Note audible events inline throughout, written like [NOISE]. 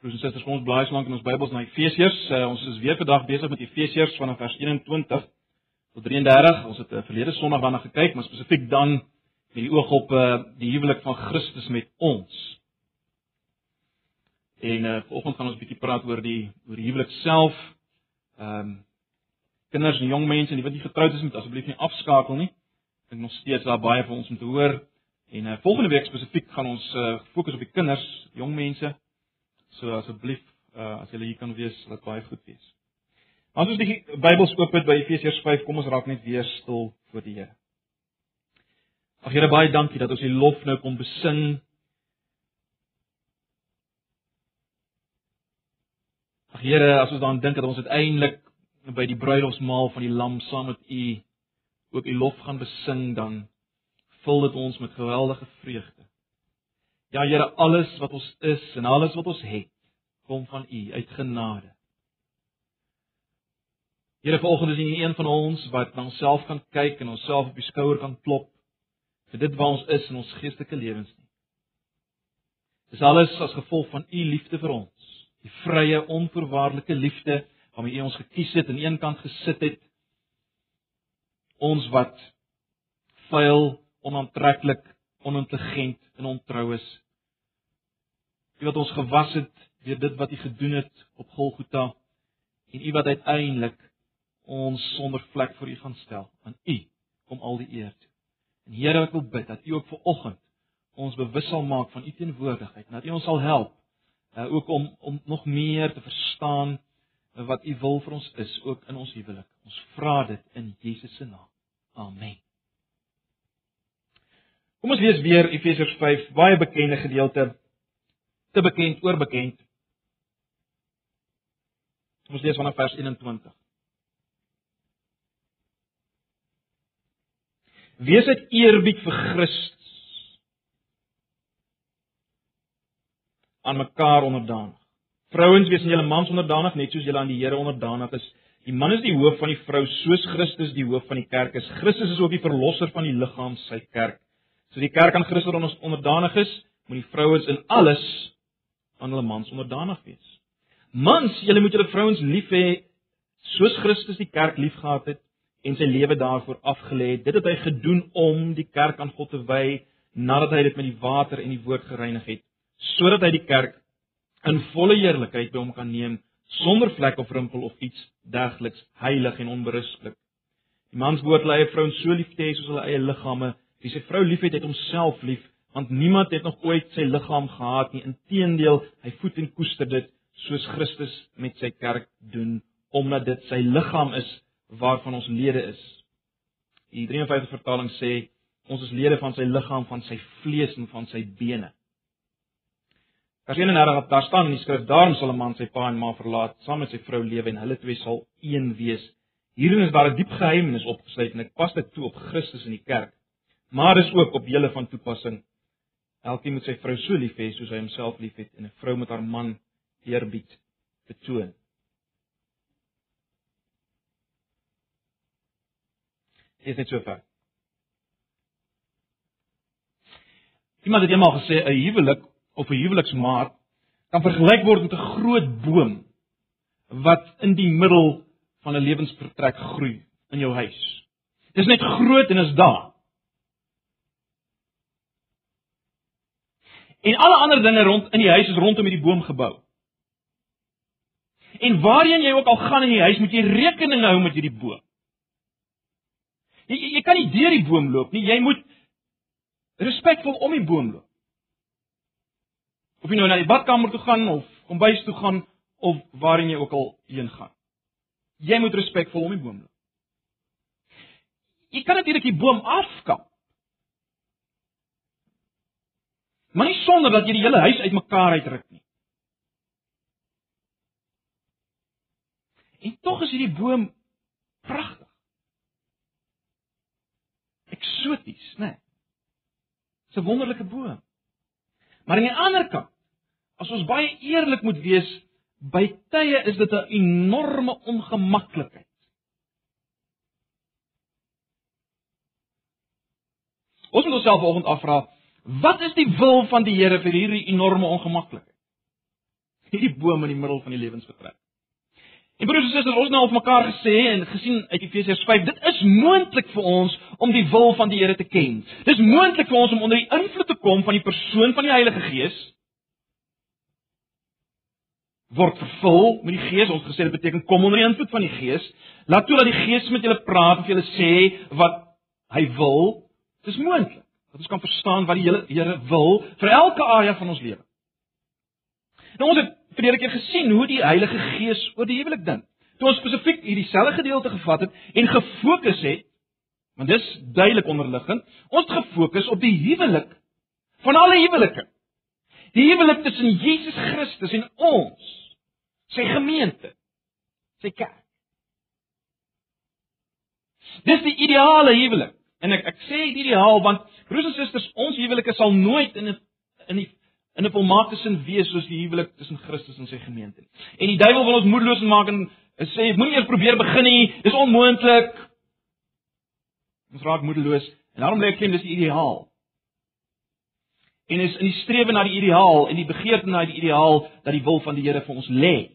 Broers en susters, kom ons blaai slank in ons Bybels na Efesiërs. Uh, ons is weer vandag besig met Efesiërs vanaf vers 21 tot 33. Ons het uh, verlede Sondag daarna gekyk, maar spesifiek dan met die oog op uh, die huwelik van Christus met ons. En uh, vanoggend gaan ons 'n bietjie praat oor die oor die huwelik self. Ehm um, kinders en jong mense wat nie getroud is, moet asseblief nie afskakel nie. Ek dink nog steeds daar baie van ons om te hoor. En uh, volgende week spesifiek gaan ons uh, fokus op die kinders, jong mense. So asseblief uh, as julle hier kan wees, laat baie goed wees. As ons die Bybels oop het by Efesiërs 5, kom ons raak net weer stil voor die Here. Ag Here, baie dankie dat ons U lof nou kom besing. Ag Here, as ons daaraan dink dat ons uiteindelik by die bruilofsmaal van die lam saam met U ook U lof gaan besing, dan vul dit ons met geweldige vreugde. Ja Here, alles wat ons is en alles wat ons het, kom van U uit genade. Here, vanoggend is nie een van ons wat na onsself kan kyk en onsself op die skouer kan klop vir dit wat ons is in ons geestelike lewens nie. Dis alles as gevolg van U liefde vir ons, die vrye, onvoorwaardelike liefde waarmee U ons gekies het en aan een kant gesit het. Ons wat vuil, onaantreklik, onintelligent en ontrou is. U wat ons gewas het deur dit wat U gedoen het op Golgotha en U wat uiteindelik ons sonder vlek voor U gaan stel. Aan U kom al die eer toe. En Here, ek wil bid dat U ook vir oggend ons bewus sal maak van U teenwoordigheid, dat U ons sal help uh, ook om om nog meer te verstaan wat U wil vir ons is ook in ons huwelik. Ons vra dit in Jesus se naam. Amen. Kom ons lees weer Efesiërs 5, baie bekende gedeelte. Te bekend, oorbekend. Kom ons lees vanaf vers 21. Wees uit eerbied vir Christus aan mekaar onderdanig. Vrouens, wees aan julle mans onderdanig net soos julle aan die Here onderdanig is. Die man is die hoof van die vrou soos Christus die hoof van die kerk is. Christus is ook die verlosser van die liggaam, sy kerk. So die kerk aan Christus ons onderdanig is, moet die vrouens in alles aan hulle mans onderdanig wees. Mans, julle moet julle vrouens lief hê soos Christus die kerk liefgehad het en sy lewe daarvoor afgelê het. Dit het hy gedoen om die kerk aan God te wy nadat hy dit met die water en die woord gereinig het, sodat hy die kerk in volle eerlikheid by hom kan neem sonder vlek of rimpel of iets dergeliks, heilig en onberispelik. Die mans behoort hulle eie vrouens so lief te hê soos hulle eie liggame Wie sy vrou liefhet, het homself lief, want niemand het nog ooit sy liggaam gehaat nie. Inteendeel, hy voed en koester dit soos Christus met sy kerk doen, omdat dit sy liggaam is waarvan ons lede is. Die 53 vertaling sê ons is lede van sy liggaam, van sy vlees en van sy bene. Vers 31 daar staan in die skrif: Daarom sal 'n man sy pa en ma verlaat, saam met sy vrou lewe en hulle twee sal een wees. Hierin is daar 'n diep geheimnis opgesluit en ek pas dit toe op Christus en die kerk maar dis ook op julle van toepassing. Elkeen moet sy vrou so lief hê soos hy homself liefhet en 'n vrou moet haar man eerbied betoon. Is dit so ver? Iemand het eendag gesê 'n huwelik of 'n huweliksmaat kan vergelyk word met 'n groot boom wat in die middel van 'n lewensvertrek groei in jou huis. Dit is net groot en is daar. En alle ander dinge rond in die huis is rondom hierdie boom gebou. En waarheen jy ook al gaan in die huis, moet jy rekening hou met hierdie boom. Jy, jy, jy kan nie deur die boom loop nie, jy moet respekvol om die boom loop. Of jy nou na die badkamer toe gaan of kombuis toe gaan of waarheen jy ook al heen gaan. Jy moet respekvol om die boom loop. Jy kan natuurlik die boom afkap. Maar nie sonder dat jy die hele huis uitmekaar uitruk nie. En tog is hierdie boom pragtig. Eksoties, né? Nee. Dis 'n wonderlike boom. Maar aan die ander kant, as ons baie eerlik moet wees, by tye is dit 'n enorme ongemaklikheid. Ons moet onsself vanoggend afvra, Wat is die wil van die Here vir hierdie enorme ongemaklikheid? hierdie boom in die middel van die lewensvertrek. En broers en susters, ons het nou op mekaar gesê en gesien uit Efesiërs 5, dit is moontlik vir ons om die wil van die Here te ken. Dis moontlik vir ons om onder die invloed te kom van die persoon van die Heilige Gees word vervul met die Gees. Ons gesê dit beteken kom onder die invloed van die Gees. Laat toe dat die Gees met julle praat en vir julle sê wat hy wil. Dis moontlik dat ons kan verstaan wat die Here wil vir elke area van ons lewe. Nou ons het verlede keer gesien hoe die Heilige Gees oor die huwelik dink. Toe ons spesifiek hierdie selfde gedeelte gevat het en gefokus het, want dis duidelik onderliggend, ons het gefokus op die huwelik van alle huwelike. Die huwelik tussen Jesus Christus en ons, sy gemeente, sy kerk. Dis die ideale huwelik. En ek ek sê ideaal want broers en susters, ons huwelike sal nooit in 'n in die in 'n volmaakte sin wees soos die huwelik tussen Christus en sy gemeente. En die duiwel wil ons moedeloos maak en sê moenie eers probeer begin nie, dis onmoontlik. Ons raak moedeloos en daarom lê ek klem dis die ideaal. En is in die strewe na die ideaal en die begeerte na die ideaal dat die wil van die Here vir ons lê.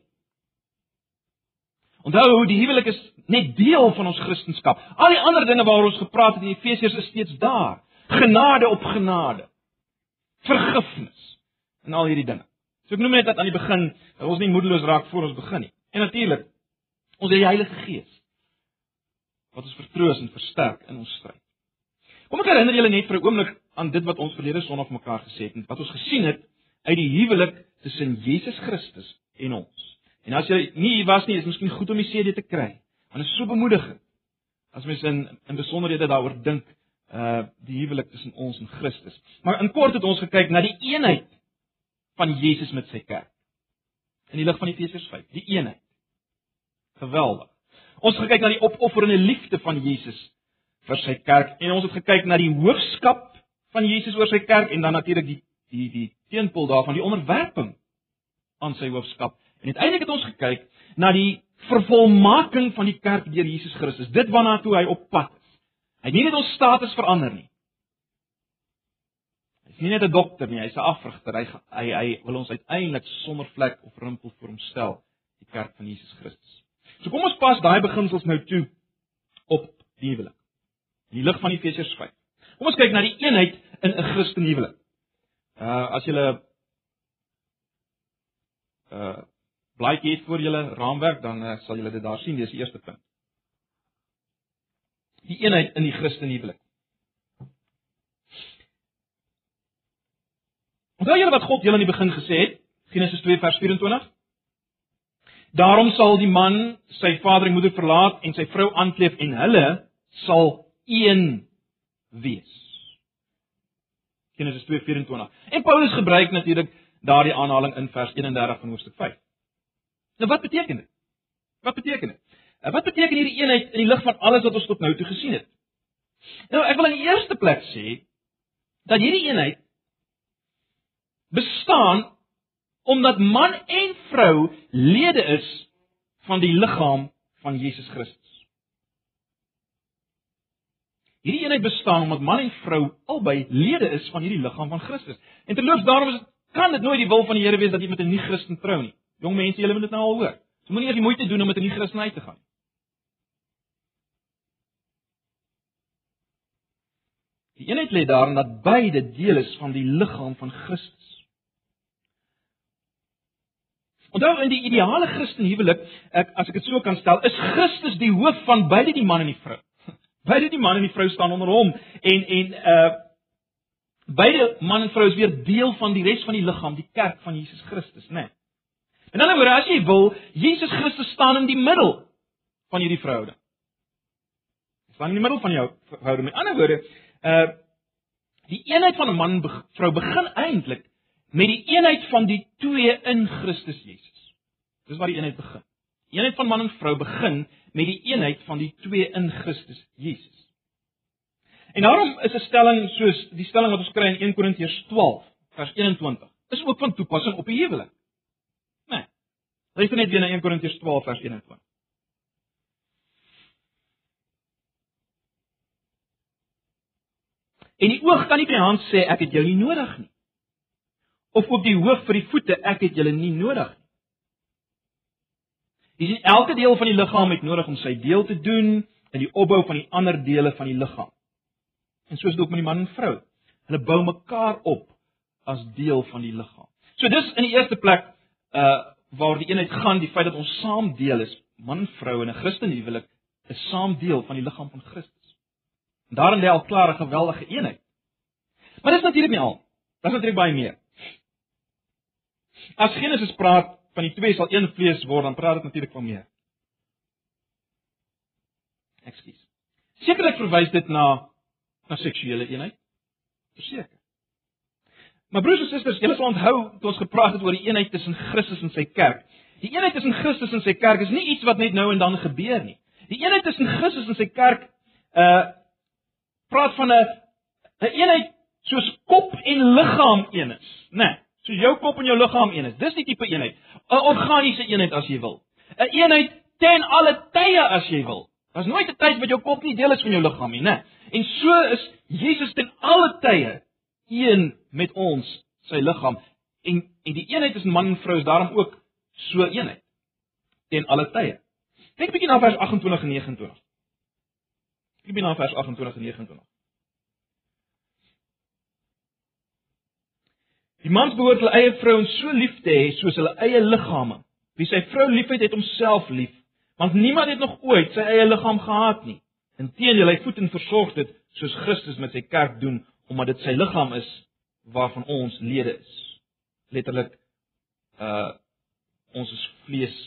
Onthou, die huwelik is net deel van ons Christendom. Al die ander dinge waaroor ons gepraat het in Efesiërs is steeds daar. Genade op genade. Vergifnis en al hierdie dinge. So ek noem net dat aan die begin ons nie moedeloos raak voor ons begin nie. En natuurlik ons het die Heilige Gees wat ons vertroos en versterk in ons stryd. Kom ek herinner julle net vir 'n oomblik aan dit wat ons verlede Sondag mekaar gesê het en wat ons gesien het uit die huwelik tussen Jesus Christus en ons. En as jy nie hier was nie, is miskien goed om die CD te kry. Want dit is so bemoedigend. As mens in in besonderhede daaroor dink, uh die huwelik tussen ons en Christus. Maar in kort het ons gekyk na die eenheid van Jesus met sy kerk. In die lig van Efesiërs 5, die eenheid. Geweldig. Ons het gekyk na die opofferende liefde van Jesus vir sy kerk en ons het gekyk na die hoofskap van Jesus oor sy kerk en dan natuurlik die die die teenpol daarvan die onderwerping aan sy hoofskap. En uiteindelik het ons gekyk na die vervolmaking van die kerk deur Jesus Christus. Dit waarna toe hy op pad. Hy het nie net ons status verander nie. Hy's nie net 'n dokter nie, hy's 'n afrigter. Hy hy hy wil ons uiteindelik sonder vlek of rimpel voor hom stel, die kerk van Jesus Christus. So kom ons pas daai beginsels nou toe op die huwelik. In die lig van Efesiërs 5. Kom ons kyk na die eenheid in 'n Christelike huwelik. Uh as julle uh blaaitjie het voor julle raamwerk, dan uh, sal julle dit daar sien, dis die eerste punt. Die eenheid in die Christelike huwelik. Onthou julle wat God julle in die begin gesê het? Genesis 2 vers 24. Daarom sal die man sy vader en moeder verlaat en sy vrou aankleef en hulle sal een wees. Genesis 2:24. En Paulus gebruik natuurlik daardie aanhaling in vers 31 van hoofstuk 5. Nou wat beteken dit? Wat beteken dit? Wat beteken hierdie eenheid in die lig van alles wat ons tot nou toe gesien het? Nou, ek wil in die eerste plek sê dat hierdie eenheid bestaan omdat man en vrou lede is van die liggaam van Jesus Christus. Hierdie eenheid bestaan omdat man en vrou albei lede is van hierdie liggaam van Christus. En terloops daarom is dit kan dit nooit die wil van die Here wees dat jy met 'n nie-Christen trou nie. Jong mense, julle moet dit nou al hoor. Jy moenie eers die moeite doen om met 'n nie-Christen uit te gaan. Die eenheid lê daarin dat beide deel is van die liggaam van Christus. Onthou in die ideale Christen huwelik, ek as ek dit so kan stel, is Christus die hoof van beide die man en die vrou. [LAUGHS] Beide die man en die vrou staan onder hom en en uh beide man en vrou is weer deel van die res van die liggaam, die kerk van Jesus Christus, né? Nee. In ander woorde, as jy wil, Jesus Christus staan in die middel van hierdie verhouding. Hy staan in die middel van jou verhouding. In ander woorde, uh die eenheid van man en vrou begin eintlik met die eenheid van die twee in Christus Jesus. Dis waar die eenheid begin. Die eenheid van man en vrou begin met die eenheid van die twee in Christus Jesus. En daarom is 'n stelling soos die stelling wat ons kry in 1 Korintiërs 12 vers 21 is ook van toepassing op die huwelik. Nee. Luister net weer na 1 Korintiërs 12 vers 21. En die oog kan nie by die hand sê ek het jou nie nodig nie of ook die hoof vir die voete, ek het julle nie nodig nie. Jy sien elke deel van die liggaam het nodig om sy deel te doen in die opbou van die ander dele van die liggaam. En soos dit ook met die man en vrou. Hulle bou mekaar op as deel van die liggaam. So dis in die eerste plek uh waar die eenheid gaan, die feit dat ons saam deel is, man en vrou in 'n Christen huwelik, is saam deel van die liggaam van Christus. En daarin lê al klaar 'n geweldige eenheid. Maar dis natuurlik nie al. Daar's natuurlik baie meer. As Genesis praat van die twee sal een vlees word, dan praat dit natuurlik van meer. Ekskuus. Sekerlik verwys dit na na seksuele eenheid. Verseker. Maar broers en susters, julle sal onthou toe ons gepraat het oor die eenheid tussen Christus en sy kerk. Die eenheid tussen Christus en sy kerk is nie iets wat net nou en dan gebeur nie. Die eenheid tussen Christus en sy kerk uh praat van 'n 'n eenheid soos kop en liggaam een is, né? Nee, so jou kop en jou liggaam een is. Dis die tipe eenheid. 'n Organiese eenheid as jy wil. 'n Eenheid ten alle tye as jy wil. Daar's nooit 'n tyd wat jou kop nie deel is van jou liggaam nie, né? En so is Jesus ten alle tye een met ons, sy liggaam. En en die eenheid tussen man en vrou is daarom ook so eenheid ten alle tye. Kyk bietjie na vers 28 en 29. Kyk na vers 28 en 29. Die man behoort sy eie vrouens so lief te hê soos hulle eie liggame. Wie sy vrou liefhet, het homself lief, want niemand het nog ooit sy eie liggaam gehaat nie. Inteendeel, hy voed en versorg dit soos Christus met sy kerk doen, omdat dit sy liggaam is waarvan ons lede is. Letterlik uh ons is vlees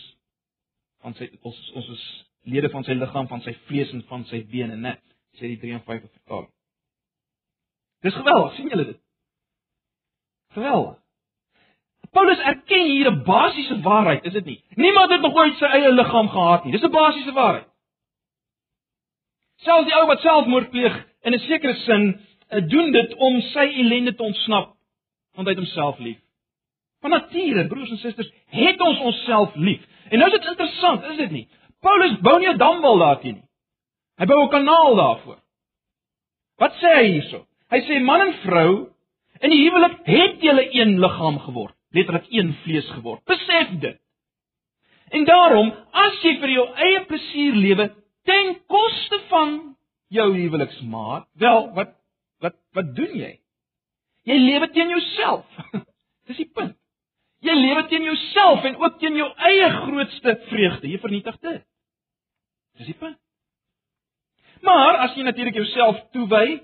van sy ons ons is lede van sy liggaam van sy vlees en van sy bene, né? Sê die 53 vertaling. Dis geweldig, sien julle dit? Geweldig. Paulus erken hier 'n basiese waarheid, is dit nie? Niemand het nog ooit sy eie liggaam gehaat nie. Dis 'n basiese waarheid. Selfs die ou wat selfmoord pleeg in 'n sekere sin doen dit om sy ellende te ontsnap want hy het homself lief. Van nature, broers en susters, het ons onsself lief. En nou is dit interessant, is dit nie? Paulus bou nie 'n damwal daarteen nie. Hy bou 'n kanaal daarvoor. Wat sê hy hierso? Hy sê man en vrou in die huwelik het julle een liggaam geword, letterlik een vlees geword. Besef dit. En daarom, as jy vir jou eie plesier lewe ten koste van jou huweliksmaat, wel, wat Wat wat doen jy? Jy lewe teen jouself. [LAUGHS] Dis die punt. Jy lewe teen jouself en ook teen jou eie grootste vreugde. Jy vernietig dit. Dis die punt. Maar as jy natuurlik jouself toewy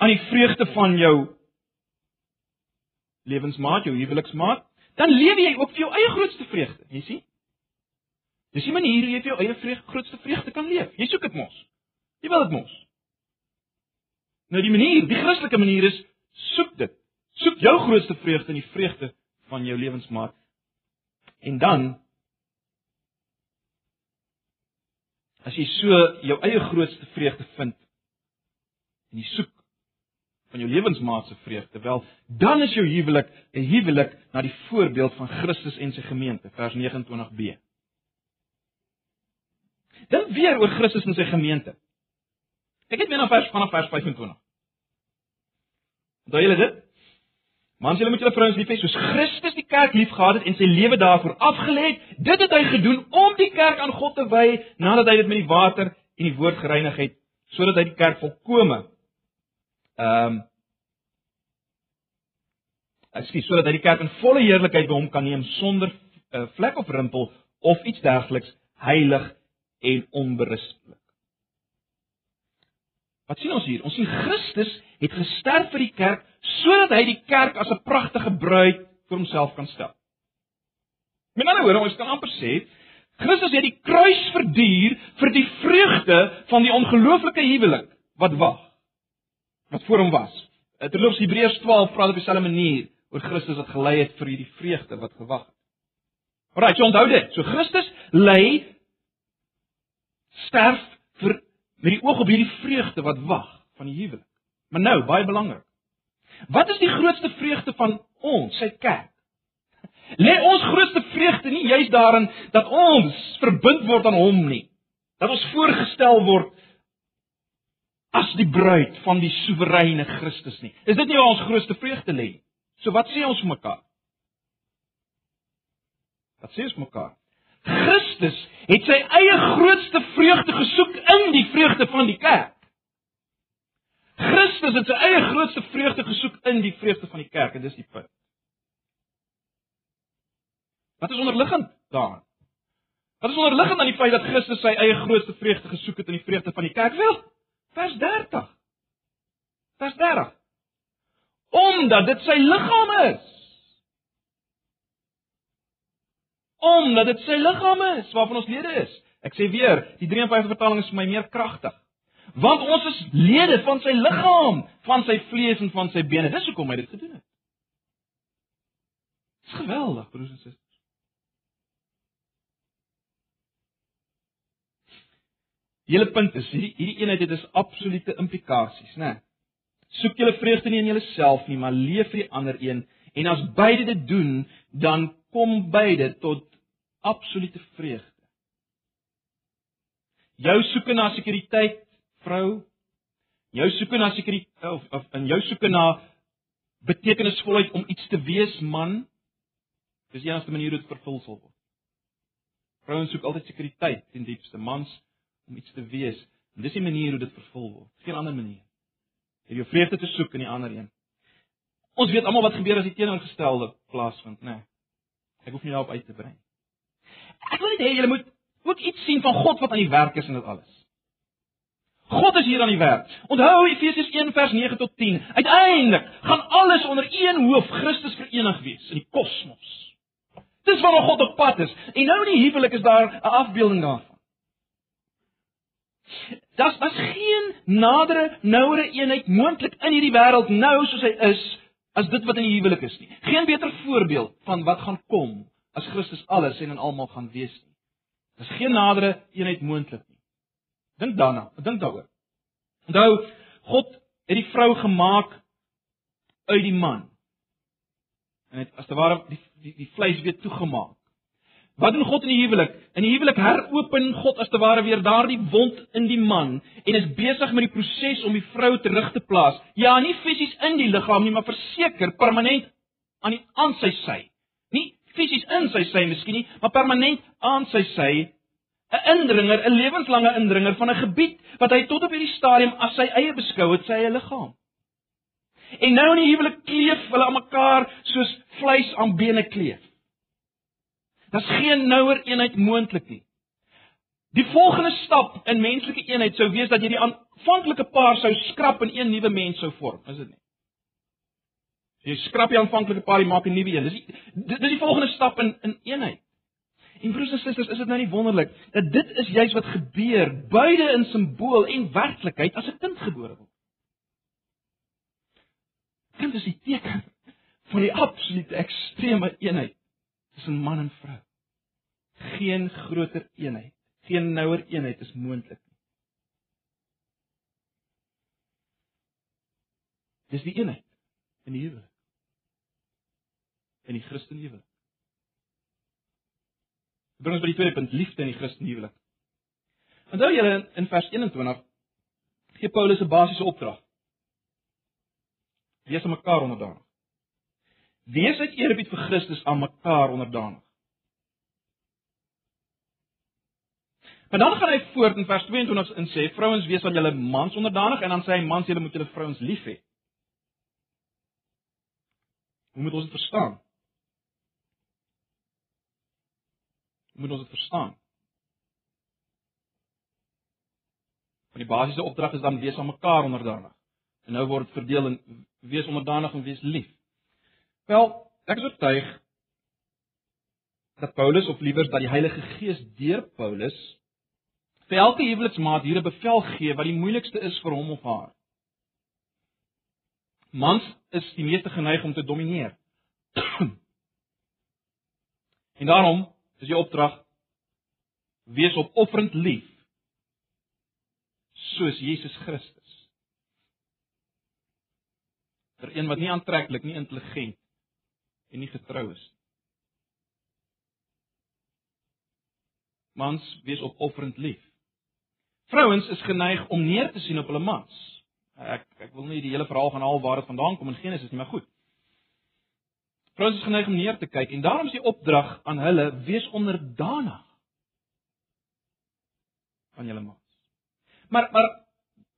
aan die vreugde van jou lewensmaat, jou huweliksmaat, dan lewe jy ook vir jou eie grootste vreugde, jy sien? Dis die manier hoe jy vir jou eie vreugde, grootste vreugde kan leef. Jy soek dit mos. Jy wil dit mos. Nou die manier, die Christelike manier is soek dit. Soek jou grootste vreugde in die vreugde van jou lewensmaat. En dan as jy so jou eie grootste vreugde vind en jy soek van jou lewensmaat se vreugde, wel, dan is jou huwelik 'n huwelik na die voorbeeld van Christus en sy gemeente, vers 29b. Dan weer oor Christus en sy gemeente. Kyk net weer na vers vanaf vers 25. Onthou julle dit? Mans, julle moet julle vrouens lief hê soos Christus die kerk liefgehad het en sy lewe daarvoor afgelê het. Dit het hy gedoen om die kerk aan God te wy nadat hy dit met die water en die woord gereinig het, sodat hy die kerk volkome ehm um, Ekskuus, sodat hy die kerk in volle heerlikheid by hom kan neem sonder uh, vlek of rimpel of iets dergeliks, heilig en onberispelik. Wat sien ons hier? Ons sien Christus het gesterf vir die kerk sodat hy die kerk as 'n pragtige bruid vir homself kan stel. Met ander woorde, ons kan amper sê Christus het die kruis verduur vir die vreugde van die ongelooflike huwelik wat wag. Wat voor hom was. Terloops Hebreërs 12 praat op dieselfde manier oor Christus wat gelei het vir hierdie vreugde wat gewag het. Alraai, so onthou dit. So Christus lei sterf vir met die oog op hierdie vreugde wat wag van die huwelik. Maar nou, baie belangrik. Wat is die grootste vreugde van ons, sy kerk? Lê ons grootste vreugde nie juist daarin dat ons verbind word aan hom nie. Dat ons voorgestel word as die bruid van die soewereine Christus nie. Is dit nie waar ons grootste vreugde lê nie? So wat sê ons mekaar? Wat sê ons mekaar? Christus het sy eie grootste vreugde gesoek in die vreugde van die kerk. Christus het sy eie grootste vreugde gesoek in die vreugde van die kerk en dis die punt. Wat is onderliggend daaraan? Wat is onderliggend aan die feit dat Christus sy eie grootste vreugde gesoek het in die vreugde van die kerk? Wel, vers 30. Vers 30. Omdat dit sy liggaam is. Omdat dit sy liggaam is waarvan ons lede is. Ek sê weer, die 53 vertaling is vir my meer kragtig. Want ons is lede van sy liggaam, van sy vlees en van sy bene. Dis hoekom hy dit gedoen het. Dis geweldig, broers en susters. Hele punt is hierdie hierdie eenheid het is absolute implikasies, né? Soek julle vreugde nie in julleself nie, maar leef vir die ander een en as beide dit doen, dan kom beide tot absolute vreugde. Jou soeke na sekuriteit, vrou, jou soeke na sekuriteit of, of in jou soeke na betekenisvolheid om iets te wees, man, dis die enigste manier hoe dit vervul sal word. Vrouens soek altyd sekuriteit in diepste mans om iets te wees. En dis die manier hoe dit vervul word. Geen ander manier. Jy jou vreugde te soek in die ander een. Ons weet almal wat gebeur as die teenoorgestelde plaasvind, né? Nee. Ek hoef nie daarop uit te brei. Ek wil net hê julle moet ook iets sien van God wat aan die werk is in dit alles. God is hier aan die werk. Onthou Efesiërs 1 vers 9 tot 10. Uiteindelik gaan alles onder een hoof Christus verenig wees in die kosmos. Dis waar God op pad is. En nou in die huwelik is daar 'n afbeelding daarvan. Das was geen nadere, nouere eenheid moontlik in hierdie wêreld nou soos hy is as dit wat in die huwelik is nie. Geen beter voorbeeld van wat gaan kom as Christus alles en in almal gaan wees nie. Dis geen nadere eenheid moontlik nie. Dink daarna, dink daaroor. Onthou, God het die vrou gemaak uit die man. En het as te ware die die, die vleis weer toegemaak. Wat doen God in die huwelik? In die huwelik heropen God as te ware weer daardie wond in die man en is besig met die proses om die vrou terug te plaas. Ja, nie fisies in die liggaam nie, maar verseker permanent aan die aan sy sy. Nie fisies in sy sy miskien nie, maar permanent aan sy sy. 'n Indringer, 'n lewenslange indringer van 'n gebied wat hy tot op hierdie stadium as sy eie beskou het, sy eie liggaam. En nou in die huwelik kleef hulle aan mekaar soos vleis aan bene kleef. Daar's geen nouer eenheid moontlik nie. Die volgende stap in menslike eenheid sou wees dat jy die aanvanklike paar sou skrap en een nuwe mens sou vorm, is dit nie? Jy skrap die aanvanklike paar en maak 'n nuwe een. Dis die dis die volgende stap in in eenheid. En broers en susters, is dit nou nie wonderlik dat dit is juis wat gebeur beide in simbool en werklikheid as 'n kind gebore word. Kind is die teken van die absolute ekstreme eenheid tussen man en vrou. Geen groter eenheid, geen nouer eenheid is moontlik nie. Dis die eenheid in die huwelik. In die Christelike huwelik. Bring ons by die tweede punt, liefde in die Christelike huwelik. Onthou julle in vers 21 gee Paulus 'n basiese opdrag. Wees aan mekaar onderdanig. Wees uit eerbied vir Christus aan mekaar onderdanig. Maar dan gaan hy voort in vers 22 en sê vrouens wees aan julle mans onderdanig en dan sê hy mans julle moet julle vrouens lief hê. Hoe moet ons dit verstaan? Moet ons dit verstaan? Want die basiese opdrag is dan wees aan mekaar onderdanig. En nou word dit verdeel in wees onderdanig en wees lief. Wel, ek is oortuig dat Paulus of liewer dat die Heilige Gees deur Paulus vir elke huweliksmaat hier 'n bevel gee wat die moeilikste is vir hom of haar. Mans is die meeste geneig om te domineer. [CLEARS THROAT] en daarom is die opdrag wees opofferend lief soos Jesus Christus. Vir een wat nie aantreklik nie intelligent en nie getrou is. Mans wees opofferend lief. Vrouens is geneig om neer te sien op hulle mans. Ek ek wil nie die hele verhaal gaan haal waar dit vandaan kom in Genesis nie, maar goed. Vrouens is geneig om neer te kyk en daarom is die opdrag aan hulle wees onderdanig. van julle maats. Maar maar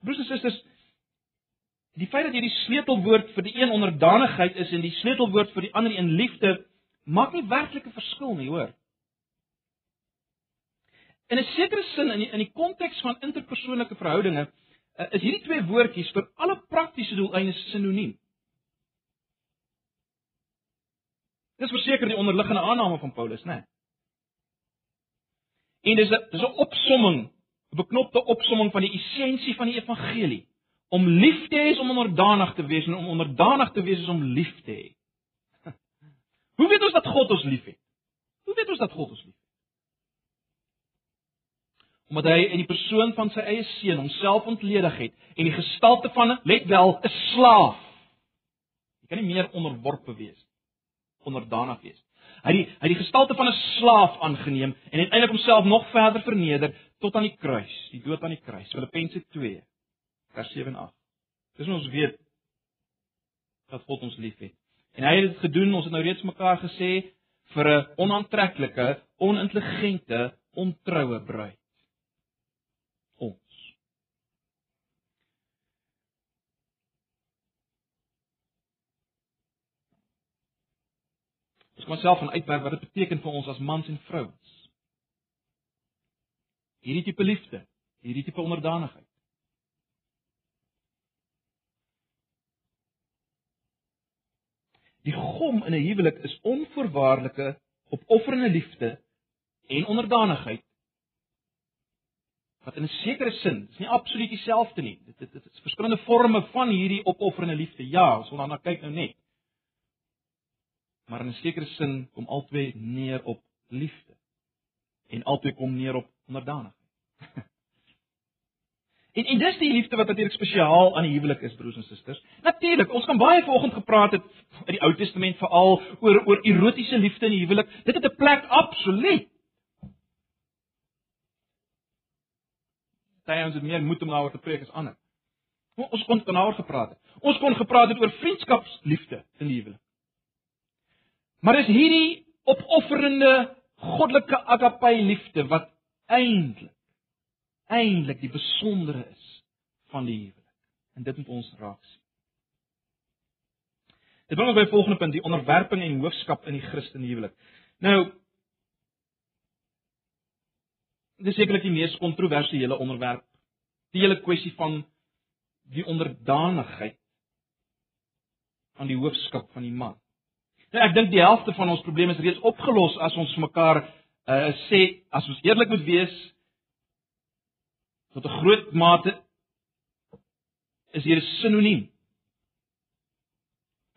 broers en susters, die feit dat hierdie sleutelwoord vir die een onderdanigheid is en die sleutelwoord vir die ander een liefde, maak nie werklik 'n verskil nie, hoor. In 'n sekere sin in die, in die konteks van interpersoonlike verhoudinge uh, is hierdie twee woordjies vir alle praktiese doeleindes sinoniem. Dis verseker die onderliggende aanname van Paulus, né? Nee. En dis 'n dis 'n opsomming, 'n beknopte opsomming van die essensie van die evangelie. Om lief te hê is om onderdanig te wees en om onderdanig te wees is om lief te hê. [LAUGHS] Hoe weet ons dat God ons liefhet? Hoe weet ons dat God ons liefhet? Omdat hy in die persoon van sy eie seun homself ontledig het en die gestalte van let wel 'n slaaf. Jy kan nie meer onderworpe wees onderdanig wees. Hy het die hy het die gestalte van 'n slaaf aangeneem en uiteindelik homself nog verder verneder tot aan die kruis, die dood aan die kruis. Filippense 2 vers 7 en 8. Dis ons weet dat God ons liefhet. En hy het dit gedoen, ons het nou reeds mekaar gesê vir 'n onaantreklike, onintelligente, ontroue bruid. Ons. Ons moet self van uitwerk wat dit beteken vir ons as mans en vrouens. Hierdie tipe liefde, hierdie tipe onderdanigheid. Die gom in 'n huwelik is onvoorwaardelike, opofferende liefde en onderdanigheid. Wat in 'n sekere sin, dis nie absoluut dieselfde nie. Dit dit is verskillende forme van hierdie opofferende liefde. Ja, ons wil daarna kyk nou net. Maar in 'n sekere sin kom albei neer op liefde. En albei kom neer op onderdanigheid. [LAUGHS] En en dis die liefde wat natuurlik spesiaal aan die huwelik is, broers en susters. Natuurlik, ons kan baie vanoggend gepraat het uit die Ou Testament veral oor oor erotiese liefde in die huwelik. Dit het 'n plek absoluut. Daai ons het meer moed om daaroor te preek as ander. Ons kon daaroor gepraat het. Ons kon gepraat het oor vriendskapsliefde in die huwelik. Maar is hierdie opofferende goddelike agape liefde wat eintlik eintlik die besondere is van die huwelik. En dit moet ons raak sien. Dit bring ons by volgende punt, die onderwerping en hoofskap in die Christelike huwelik. Nou Dis sekerlik die mees kontroversiële onderwerp. Die hele kwessie van die onderdanigheid aan die hoofskap van die man. Nou ek dink die helfte van ons probleme is reeds opgelos as ons mekaar uh, sê as ons eerlik moet wees tot 'n groot mate is hier 'n sinoniem.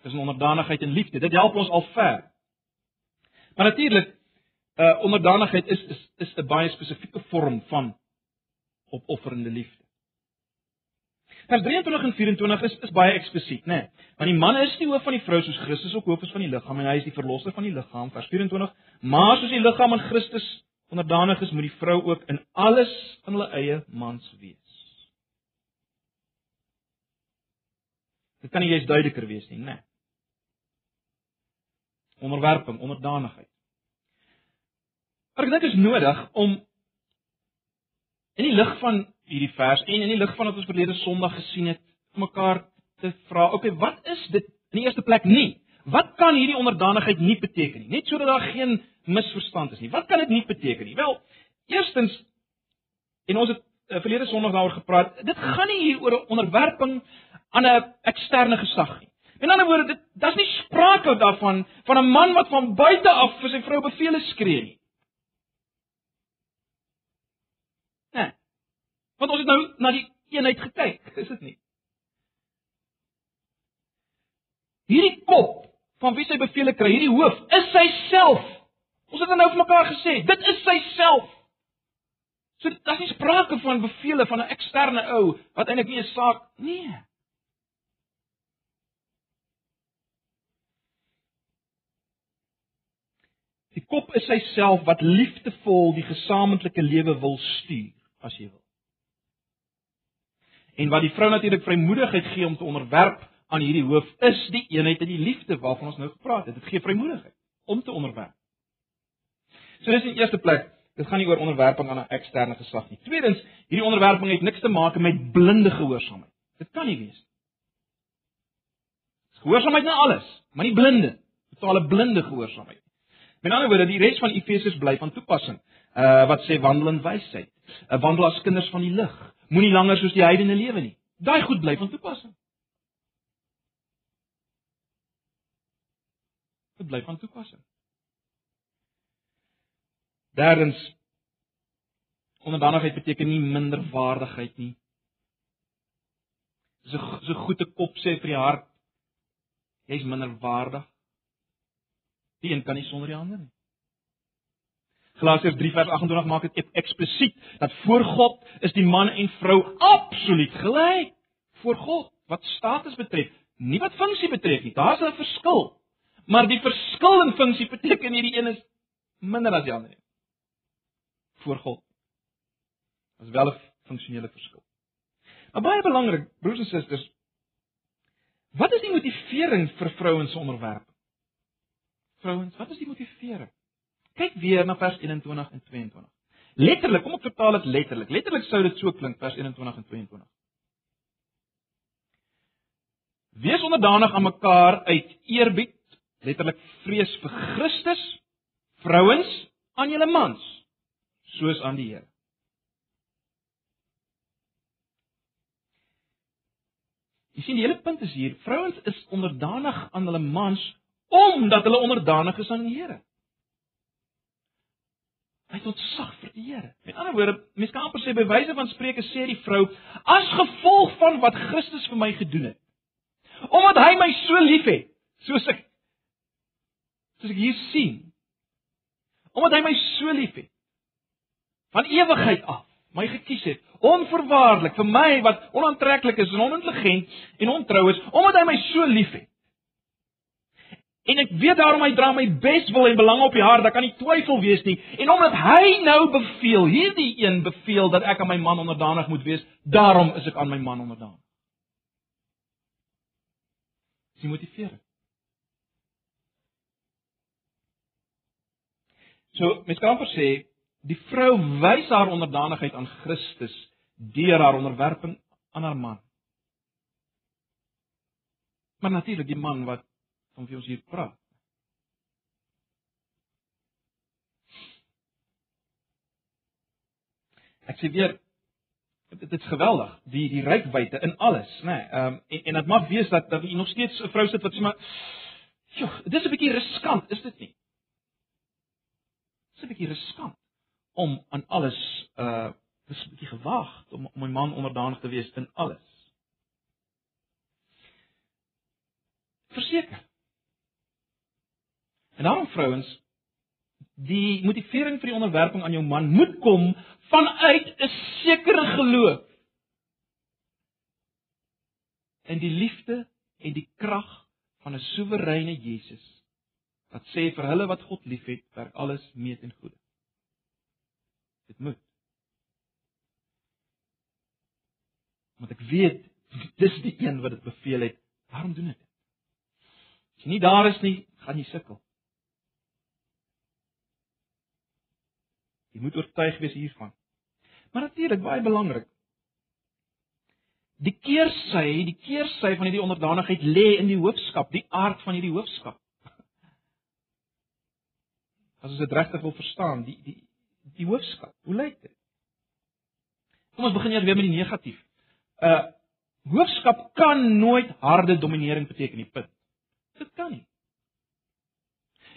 Dis onderdanigheid en liefde. Dit help ons al ver. Maar natuurlik, uh onderdanigheid is is is 'n baie spesifieke vorm van opofferende liefde. Vers 23 en 24 is is baie eksplisiet, né? Nee. Want die man is die hoof van die vrou soos Christus ook hoof is van die liggaam en hy is die verlosser van die liggaam. Vers 24: Maar soos die liggaam aan Christus onderdanig is, moet die vrou ook in alles aan hulle eie mans wees. Dit kan nie eens duideliker wees nie, né? Onderwerping, onderdanigheid. Maar ek dink dit is nodig om in die lig van hierdie vers en in die lig van wat ons verlede Sondag gesien het, mekaar te vra, okay, wat is dit in die eerste plek nie? Wat kan hierdie onderdanigheid nie beteken nie? Net sodat daar geen misverstand is nie. Wat kan dit nie beteken nie? Wel, eerstens en ons het uh, verlede Sondag daaroor gepraat, dit gaan nie hier oor 'n onderwerping aan 'n eksterne gesag nie. In ander woorde, dit daar's nie sprake daarvan van 'n man wat van buite af vir sy vrou beveel skree nie. Nee. Want ons het nou na die eenheid gekyk, [LAUGHS] is dit nie? Hierdie kop van wie sy beveel kry, hierdie hoof, is sy self. Ons het nou vir mekaar gesê, dit is sy self. So daar is sprake van bevele van 'n eksterne ou wat eintlik nie 'n saak nee. Die kop is sy self wat liefdevol die gesamentlike lewe wil stuur, as jy wil. En wat die vrou natuurlik vrymoedigheid gee om te onderwerp aan hierdie hoof is die eenheid en die liefde waarvan ons nou gepraat het. Dit gee vrymoedigheid om te onderwerp. So dis in eerste plek dit gaan nie oor onderwerping aan 'n eksterne gesag nie. Tweedens, hierdie onderwerping het niks te maak met blinde gehoorsaamheid. Dit kan nie wees nie. Gehoorsaamheid na alles, maar nie blinde, totale blinde gehoorsaamheid. Met ander woorde, die res van Efesiërs bly van toepassing. Uh wat sê wandel in wysheid. 'n uh, Wandel as kinders van die lig. Moenie langer soos die heidene lewe nie. Daai goed bly van toepassing. Dit bly van toepassing. Derdens onderdanigheid beteken nie minderwaardigheid nie. So so goed te kop sê vir die hart jy's minderwaardig. Die een kan nie sonder die ander nie. Galasiërs 3 vers 28 maak dit eksplisiet dat voor God is die man en vrou absoluut gelyk voor God wat status betref, nie wat funksie betref nie. Daar's 'n verskil. Maar die verskil in funksie beteken hierdie een is minder as die ander. Voor God. Dit is wel 'n funksionele verskil. Maar baie belangrik, broers en susters, wat is die motivering vir vrouens se onderwerp? Vrouens, wat is die motivering? Kyk weer na vers 21 en 22. Letterlik, kom ek vertaal dit letterlik. Letterlik sou dit so klink vers 21 en 22. Wees onderdanig aan mekaar uit eerbied, letterlik vrees vir Christus, vrouens aan julle mans, soos aan die Here. Jy sien die hele punt is hier, vrouens is onderdanig aan hulle mans omdat hulle onderdanig is aan die Here. Hy het ontsag vir die Here. Met ander woorde, mense kan amper sê by wyse van spreuke sê die vrou as gevolg van wat Christus vir my gedoen het. Omdat hy my so liefhet, soos ek soos ek hier sien. Omdat hy my so liefhet. Van ewigheid af my gekies het, onverwaarlik vir my wat onaantreklik is en onintelligent en ontrou is, omdat hy my so liefhet. En ek weet daarom hy dra my beswil en belang op die hart, daar kan nie twyfel wees nie. En omdat hy nou beveel, hierdie een beveel dat ek aan my man onderdanig moet wees, daarom is ek aan my man onderdanig. Dis motiveer. So, mens kan amper sê die vrou wys haar onderdanigheid aan Christus deur haar onderwerping aan haar man. Maar natuurlik die man wat van wie ons hier praat. Ek sê weer dit is geweldig, die die rykwyte in alles, né? Nee, ehm um, en en dit mag wees dat dat jy nog steeds 'n vrou sit wat sê maar joh, dit is 'n bietjie riskant, is dit nie? Dit is 'n bietjie riskant om aan alles uh dis 'n bietjie gewaag om om my man onderdanig te wees in alles. Verseker. En daarom vrouens, die motivering vir die onderwerping aan jou man moet kom vanuit 'n sekere geloof. In die liefde en die krag van 'n soewereine Jesus wat sê vir hulle wat God liefhet, werk alles mee ten goeie. Dit moet. Want ek weet dis die een wat dit beveel het. Waarom doen ek dit? As jy nie daar is nie, gaan jy sukkel. Jy moet oortuig wees hiervan. Maar natuurlik baie belangrik. Die keersy, die keersy van hierdie onderdanigheid lê in die hoofskap, die aard van hierdie hoofskap. As ons dit regtig wil verstaan, die die die hoofskap, hoe lyk dit? Kom ons begin eers weer met die negatief. Uh hoofskap kan nooit harde dominering beteken nie. Punt. Dit kan nie.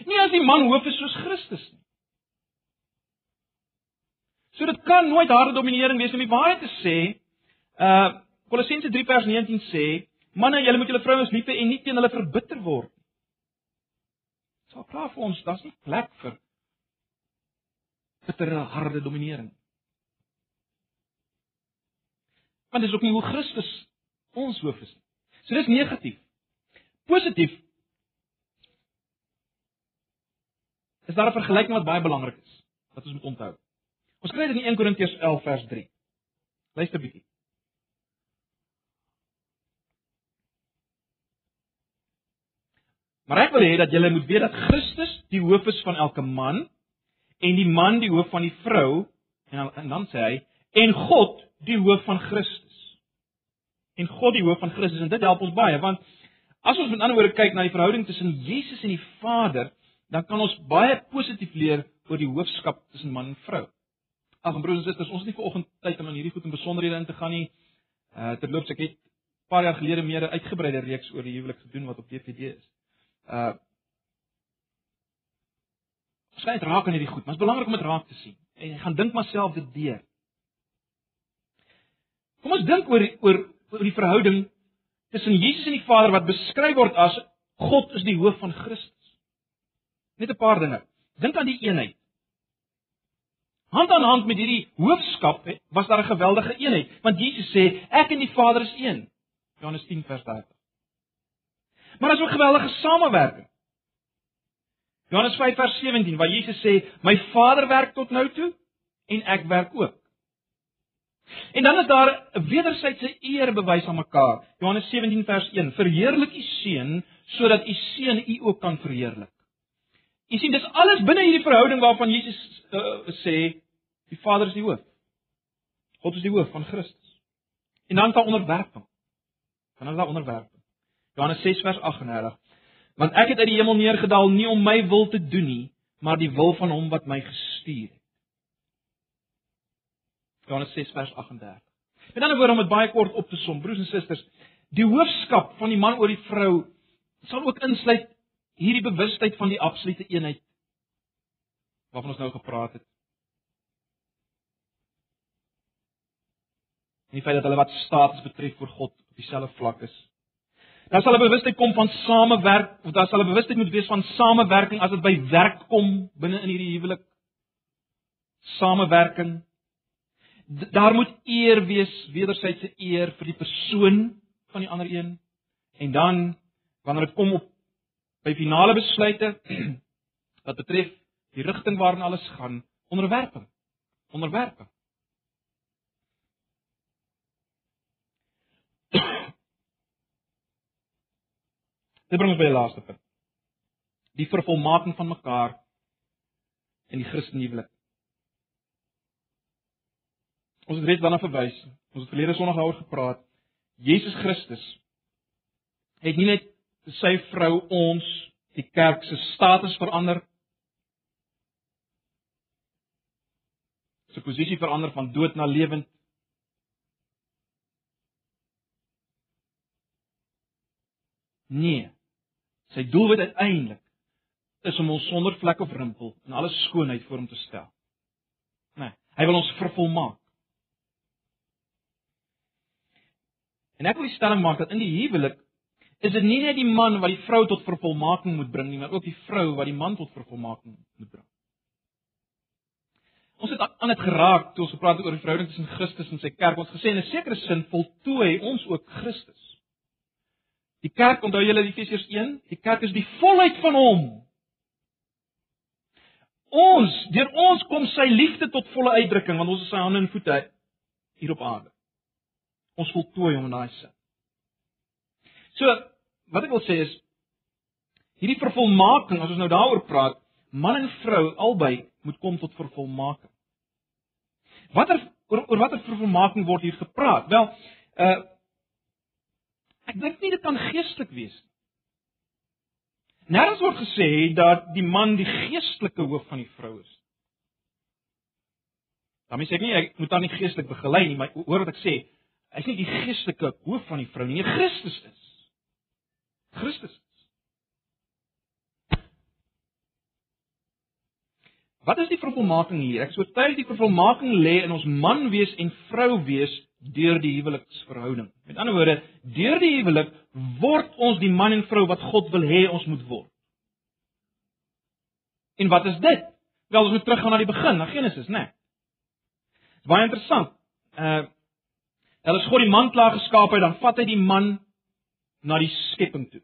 Nie as die man hoof is soos Christus nie. So dit kan nooit harde dominering wees om die waarheid te sê. Uh Kolossense 3 vers 19 sê: "Manne, julle moet julle vrouens lief hê en nie teen hulle verbitter word nie." Dit sal klaar vir ons, daar's nie plek vir bittere harde dominering. Want dis ook nie hoe Christus ons hoof is nie. So dis negatief. Positief. Is daar 'n vergelyking wat baie belangrik is wat ons moet onthou? Ons kry dit in 1 Korintiërs 11 vers 3. Luister bietjie. Maar ek wil hê dat julle moet weet dat Christus die hoof is van elke man en die man die hoof van die vrou en dan, en dan sê hy en God die hoof van Christus. En God die hoof van Christus en dit help ons baie want as ons met ander woorde kyk na die verhouding tussen Jesus en die Vader, dan kan ons baie positief leer oor die hoofskap tussen man en vrou. Ag broers en susters, ons het nie vanoggend tyd om aan hierdie goed in besonderhede in te gaan nie. Uh terloops ek het 'n paar jaar gelede meer 'n uitgebreide reeks oor die huwelik gedoen wat op DVD is. Uh Skryf raak aan hierdie goed, maar dit is belangrik om dit raak te sien. En ek gaan dink myself dit deur. Kom ons dink oor oor oor die verhouding tussen Jesus en die Vader wat beskryf word as God is die hoof van Christus. Net 'n paar dinge. Dink aan die eenheid. Hand aan hand met hierdie hoofskap was daar 'n geweldige eenheid, want Jesus sê ek en die Vader is een. Johannes 10 vers 30. Maar as 'n geweldige samewerking. Johannes 5 vers 17 waar Jesus sê my Vader werk tot nou toe en ek werk ook. En dan is daar 'n wederwysige eer bewys aan mekaar. Johannes 17 vers 1: Verheerlik u seun sodat u seun u ook kan verheerlik. U sien dis alles binne hierdie verhouding waarvan Jesus uh, sê die Vader is die hoof. God is die hoof van Christus. En dan daar onderwerping. Dan is daar onderwerping. Johannes 6 vers 38. Want ek het uit die hemel neergedaal nie om my wil te doen nie, maar die wil van hom wat my gestuur het. Johannes 6 vers 38. Met ander woorde om dit baie kort op te som, broers en susters, die hoofskap van die man oor die vrou sal ook insluit hierdie bewustheid van die absolute eenheid waarvan ons nou gepraat het. En die feit dat hulle wat status betref voor God op dieselfde vlak is. Daar sal 'n bewustheid kom van samewerk, of daar sal 'n bewustheid moet wees van samewerking as dit by werk kom binne in hierdie huwelik. Samewerking daar moet eer wees, wederwysige eer vir die persoon van die ander een. En dan wanneer dit kom op by finale besluite [CLEARS THROAT] wat betref die rigting waarin alles gaan, onderwerping. Onderwerping. Dit bring ons by die laaste punt. Die vervolmaking van mekaar in die Christelike huwelik. Ons het reeds daarna verwys. Ons het verlede Sondag daaroor gepraat. Jesus Christus het nie net sy vrou ons die kerk se status verander. Sy posisie verander van dood na lewend. Nee. Sy doelwit uiteindelik is om ons sonder vlek of rimpel in alle skoonheid voor hom te stel. Nee, hy wil ons vervolmaak. En ek wil die stelling maak dat in die huwelik is dit nie net die man wat die vrou tot vervolmaking moet bring nie, maar ook die vrou wat die man tot vervolmaking moet bring. Ons het aan dit geraak toe ons gepraat het oor die verhouding tussen Christus en sy kerk. Ons gesê in 'n sekere sin voltooi ons ook Christus. Die kerk, onthou julle Efesiërs 1, die kerk is die volheid van hom. Ons, deur ons kom sy liefde tot volle uitdrukking want ons is sy hande en voete hier op aarde. Ons voltooi hom in daai sin. So, wat ek wil sê is hierdie vervolmaking, as ons nou daaroor praat, man en vrou albei moet kom tot vervolmaking. Watter oor, oor watter vervolmaking word hier gepraat? Wel, uh ek dink nie dit kan geestelik wees nie. Nêrens word gesê dat die man die geestelike hoof van die vrou is. Daarmee sê ek nie ek moet dan nie geestelik begelei nie, maar hoor wat ek sê, Hy's nie die geestelike hoof van die vrou nie, Christus is. Christus is. Wat is die vervolmaking hier? Ek sou tyd die vervolmaking lê in ons man wees en vrou wees deur die huweliksverhouding. Met ander woorde, deur die huwelik word ons die man en vrou wat God wil hê ons moet word. En wat is dit? Wel, ons moet teruggaan na die begin, na Genesis, né? Nee. Baie interessant. Uh is God die man klaar geskaap het, dan vat hy die man na die skepping toe.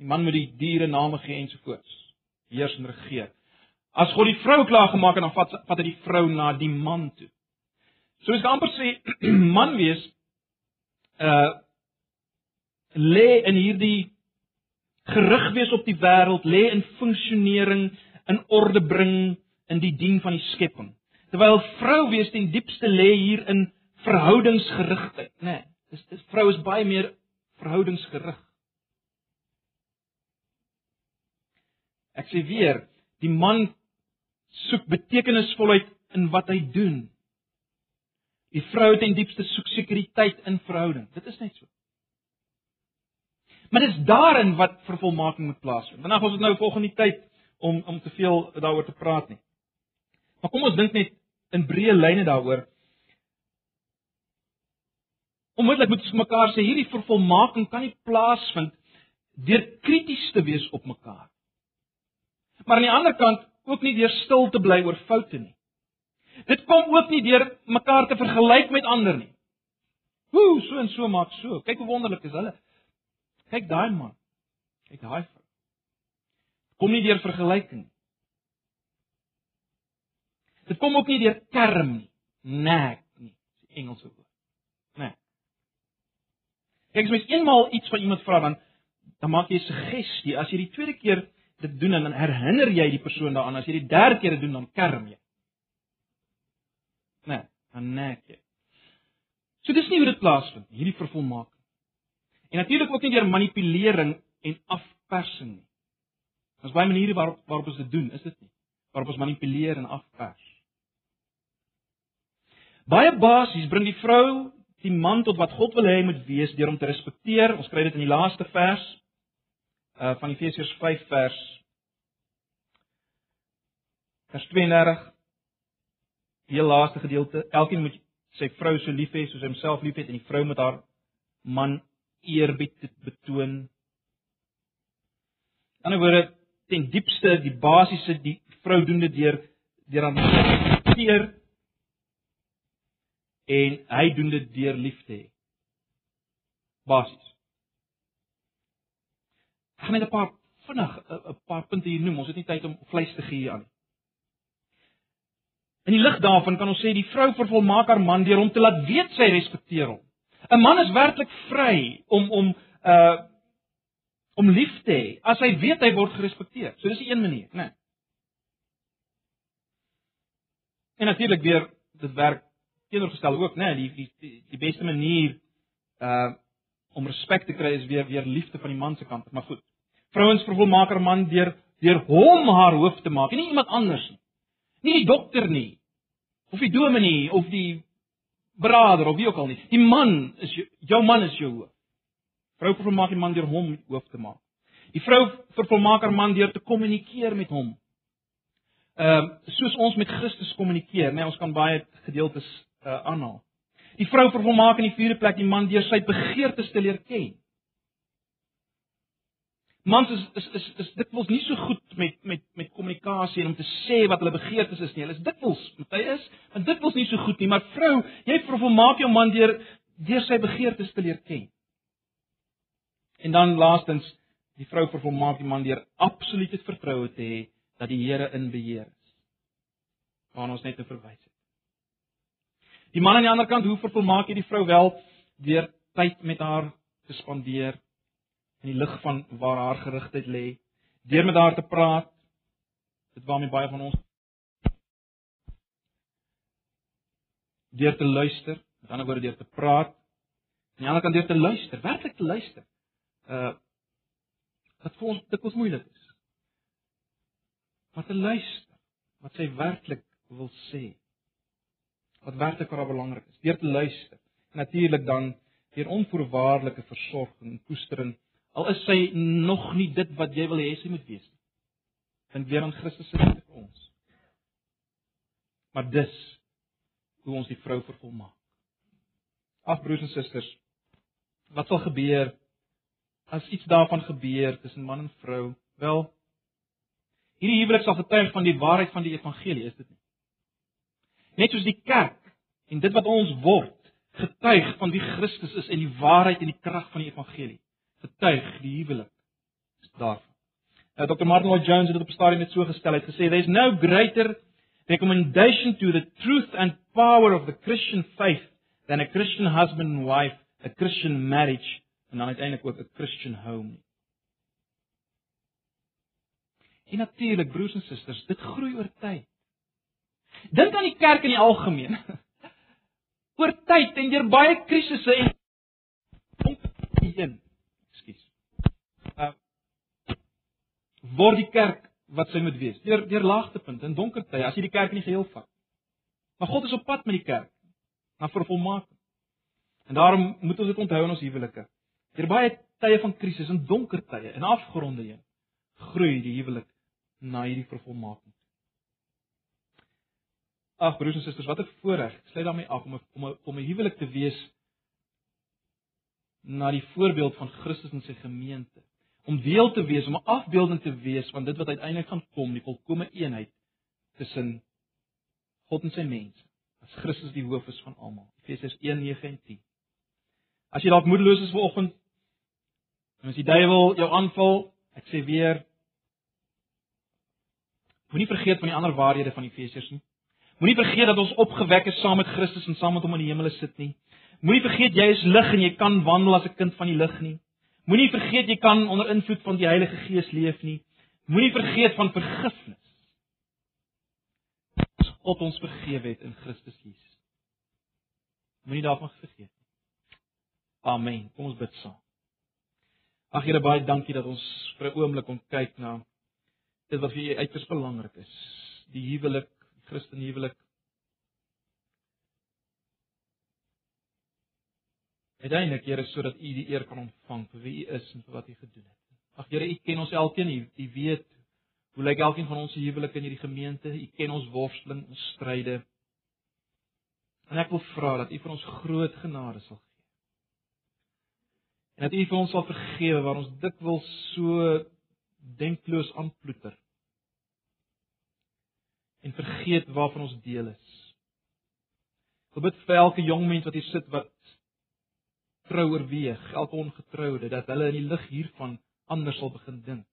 Die man moet die diere name gee ensovoorts. Heers en regeer. As God die vrou klaar gemaak het, dan vat vat hy die vrou na die man toe. So is amper sê [CLEARS THROAT] man wees uh lê in hierdie gerig wees op die wêreld, lê in funksionering, in orde bring in die dien van die skepping. Terwyl vrou wees ten diepste lê hier in verhoudingsgerigtheid, né? Nee, dis dis vrou is baie meer verhoudingsgerig. Ek sê weer, die man soek betekenisvolheid in wat hy doen. Die vrou ten diepste soek sekuriteit in verhouding. Dit is net so. Maar dis daarin wat vervolmaking moet plaasvind. Vandag ons het nou volgende tyd om om te veel daaroor te praat nie. Maar kom ons dink net in breë lyne daaroor. Onmiddellik moet ons mekaar sê hierdie vervolmaking kan nie plaasvind deur krities te wees op mekaar. Maar aan die ander kant ook nie deur stil te bly oor foute nie. Dit kom ook nie deur mekaar te vergelyk met ander nie. Hoe so en so maak so. Kyk hoe wonderlik is hulle. Kyk daai man. Kyk daai vrou. Kom nie deur vergelyking nie. Dit kom ook nie deur kerm nie. Nek nie. Dis Engelse woord. Nee. Kyk as mens eenmaal iets van iemand vra dan dan maak jy 'n suggestie. As jy die tweede keer dit doen en dan herinner jy die persoon daaraan. As jy die derde keer dit doen dan kerm jy. Nee, dan nek jy. So dis nie hoe dit plaasvind hierdie vervolmaking. En natuurlik ook nie deur manipulering en afpersing nie. Ons baie maniere waarop waarop ons dit doen, is dit nie? Waarop ons manipuleer en afpers. Baie basies bring die vrou die man tot wat God wil hê hy moet wees deur hom te respekteer. Ons kry dit in die laaste vers uh van Efesiërs 5 vers vers 32 die laaste gedeelte. Elkeen moet sy vrou so lief hê soos homself lief het en die vrou moet haar man eerbied betoon. In 'n woorde ten diepste die basiese die vrou doen dit deur deur aan respekteer en hy doen dit deur lief te hê. Basies. Ek gaan net 'n paar vinnig 'n paar punte hier noem. Ons het nie tyd om vleis te gee aan nie. In die lig daarvan kan ons sê die vrou vervolmaak haar man deur hom te laat weet sy respekteer hom. 'n Man is werklik vry om om uh om lief te hê as hy weet hy word gerespekteer. So dis 'n een manier, né? Nee. En natuurlik weer dit werk teenoorgestel ook, né? Nee, die, die die beste manier uh om respek te kry is weer weer liefde van die man se kant, maar goed. Vrouens vervolmaak haar man deur deur hom haar hoof te maak, nie iemand anders nie. Nie die dokter nie of die dominee of die broer of wie ook al nie. Die man is jou, jou man is jou hoof. Vrou vervolmaak die man deur hom hoof te maak. Die vrou vervolmaak haar man deur te kommunikeer met hom. Ehm uh, soos ons met Christus kommunikeer, nee, ons kan baie gedeeltes uh, aanhaal. Die vrou vervolmaak in die vierde plek die man deur sy begeertes te leer ken. Mans is is is is dit wels nie so goed met met met kommunikasie en om te sê wat hulle begeertes is nie. Hulle is dikwels, party is, want dit wels nie so goed nie, maar vrou, jy vervolmaak jou man deur deur sy begeertes te leer ken. En dan laastens, die vrou vervolmaak die man deur absolute vertroue te hê dat die Here in beheer is. Waar ons net te verwys het. Die man aan die ander kant, hoe vervolmaak jy die vrou wel deur tyd met haar te spandeer? In die lig van waar haar gerigtheid lê, deur met haar te praat. Dit waarmee baie van ons deur te luister, met ander woorde deur te praat. Aan die kant deur te luister, werklik te luister. Uh wat vir ons kos moeilik is. Wat te luister, wat sy werklik wil sê. Wat werklik vir haar belangrik is, deur te luister. Natuurlik dan deur onvoorwaardelike versorging en koestering Al is sy nog nie dit wat jy wil hê sy moet wees nie. Dink weer aan Christus se liefde vir ons. Maar dis hoe ons die vrou vervolmaak. Ag broers en susters, wat sal gebeur as iets daarvan gebeur tussen man en vrou? Wel, hierdie huwelik sal getuig van die waarheid van die evangelie, is dit nie? Net soos die kerk en dit wat ons word, getuig van wie Christus is en die waarheid en die krag van die evangelie getuig die huwelik daarvan. Uh, Dr. Martin Lloyd Jones het dit op 'n stadium net so gestel, het gesê there's no greater recommendation to the truth and power of the Christian faith than a Christian husband and wife, a Christian marriage en dan uiteindelik ook 'n Christian home. En natuurlik broers en susters, dit groei oor tyd. Dink aan die kerk in die algemeen. [LAUGHS] Oor tyd en deur baie krisisse en een. Ekskuus. Uh word die kerk wat sy moet wees. Deur deur laagtepunte en donker tye as jy die kerk nie geheel vat. Maar God is op pad met die kerk na vervolmaking. En daarom moet ons dit onthou in ons huwelike. Deur baie tye van krisis en donker tye en afgronde heen groei die huwelik na hierdie vervolmaking. Ag broers en susters, wat 'n voorreg. Sluit daarmee af om 'n om 'n om 'n huwelik te wees na die voorbeeld van Christus en sy gemeente. Om deel te wees, om 'n afbeelding te wees van dit wat uiteindelik gaan kom, die volkomme eenheid tussen God en sy mense. As Christus die hoof is van almal. Efesiërs 1:9 en 10. As jy dalk moedeloos is vanoggend, en as die duiwel jou aanval, ek sê weer Moenie vergeet van die ander waarhede van Efesiërs nie. Moenie vergeet dat ons opgewek is saam met Christus en saam met hom in die hemele sit nie. Moenie vergeet jy is lig en jy kan wandel as 'n kind van die lig nie. Moenie vergeet jy kan onder invloed van die Heilige Gees leef nie. Moenie vergeet van vergifnis. God ons vergewe het in Christus Jesus. Moenie daarvan vergeet nie. Amen. Kom ons bid saam. Ag Here baie dankie dat ons vir 'n oomblik kon kyk na dit wat vir U uiters belangrik is. Die huwelik, die Christen huwelik Uiteindelik, Here, sodat U die eer kan ontvang vir wie U is en vir wat U gedoen het. Ag Here, U ken ons elkeen, U, U weet hoe lyk elkeen van ons se huwelik in hierdie gemeente. U ken ons worsteling, ons stryde. En ek wil vra dat U vir ons groot genade sal gee. En dat U vir ons sal vergewe waar ons dikwels so denkloos aanploeter. En vergeet waarvan ons deel is. Ek bid vir elke jong mens wat hier sit wat trou oorweeg, elke ongetroude dat hulle in die lig hiervan anders sal begin dink.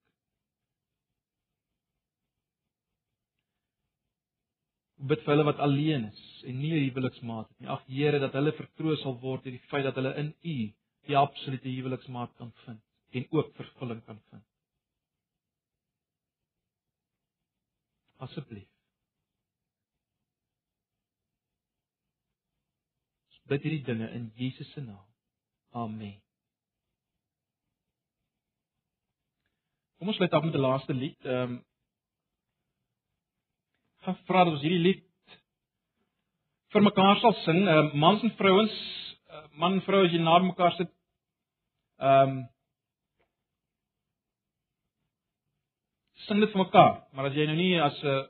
bid vir hulle wat alleen is en nie 'n huweliksmaat het nie. Ag Here dat hulle vertroos sal word deur die feit dat hulle in U die absolute huweliksmaat kan vind en ook vervulling kan vind. Asseblief. Bid hierdie dinge in Jesus se naam. Amen. Kom ons sluit af met 'n laaste lied. Ehm um, gaan vra dat ons hierdie lied vir mekaar sal sing. Uh, mans en vrouens, uh, man en vrou as jy na mekaar sit. Ehm um, sing dit vir mekaar, maar as jy nou nie as 'n uh,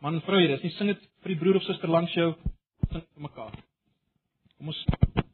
man en vrou hier is nie, sing dit vir die broer of suster langs jou sing vir mekaar. Kom ons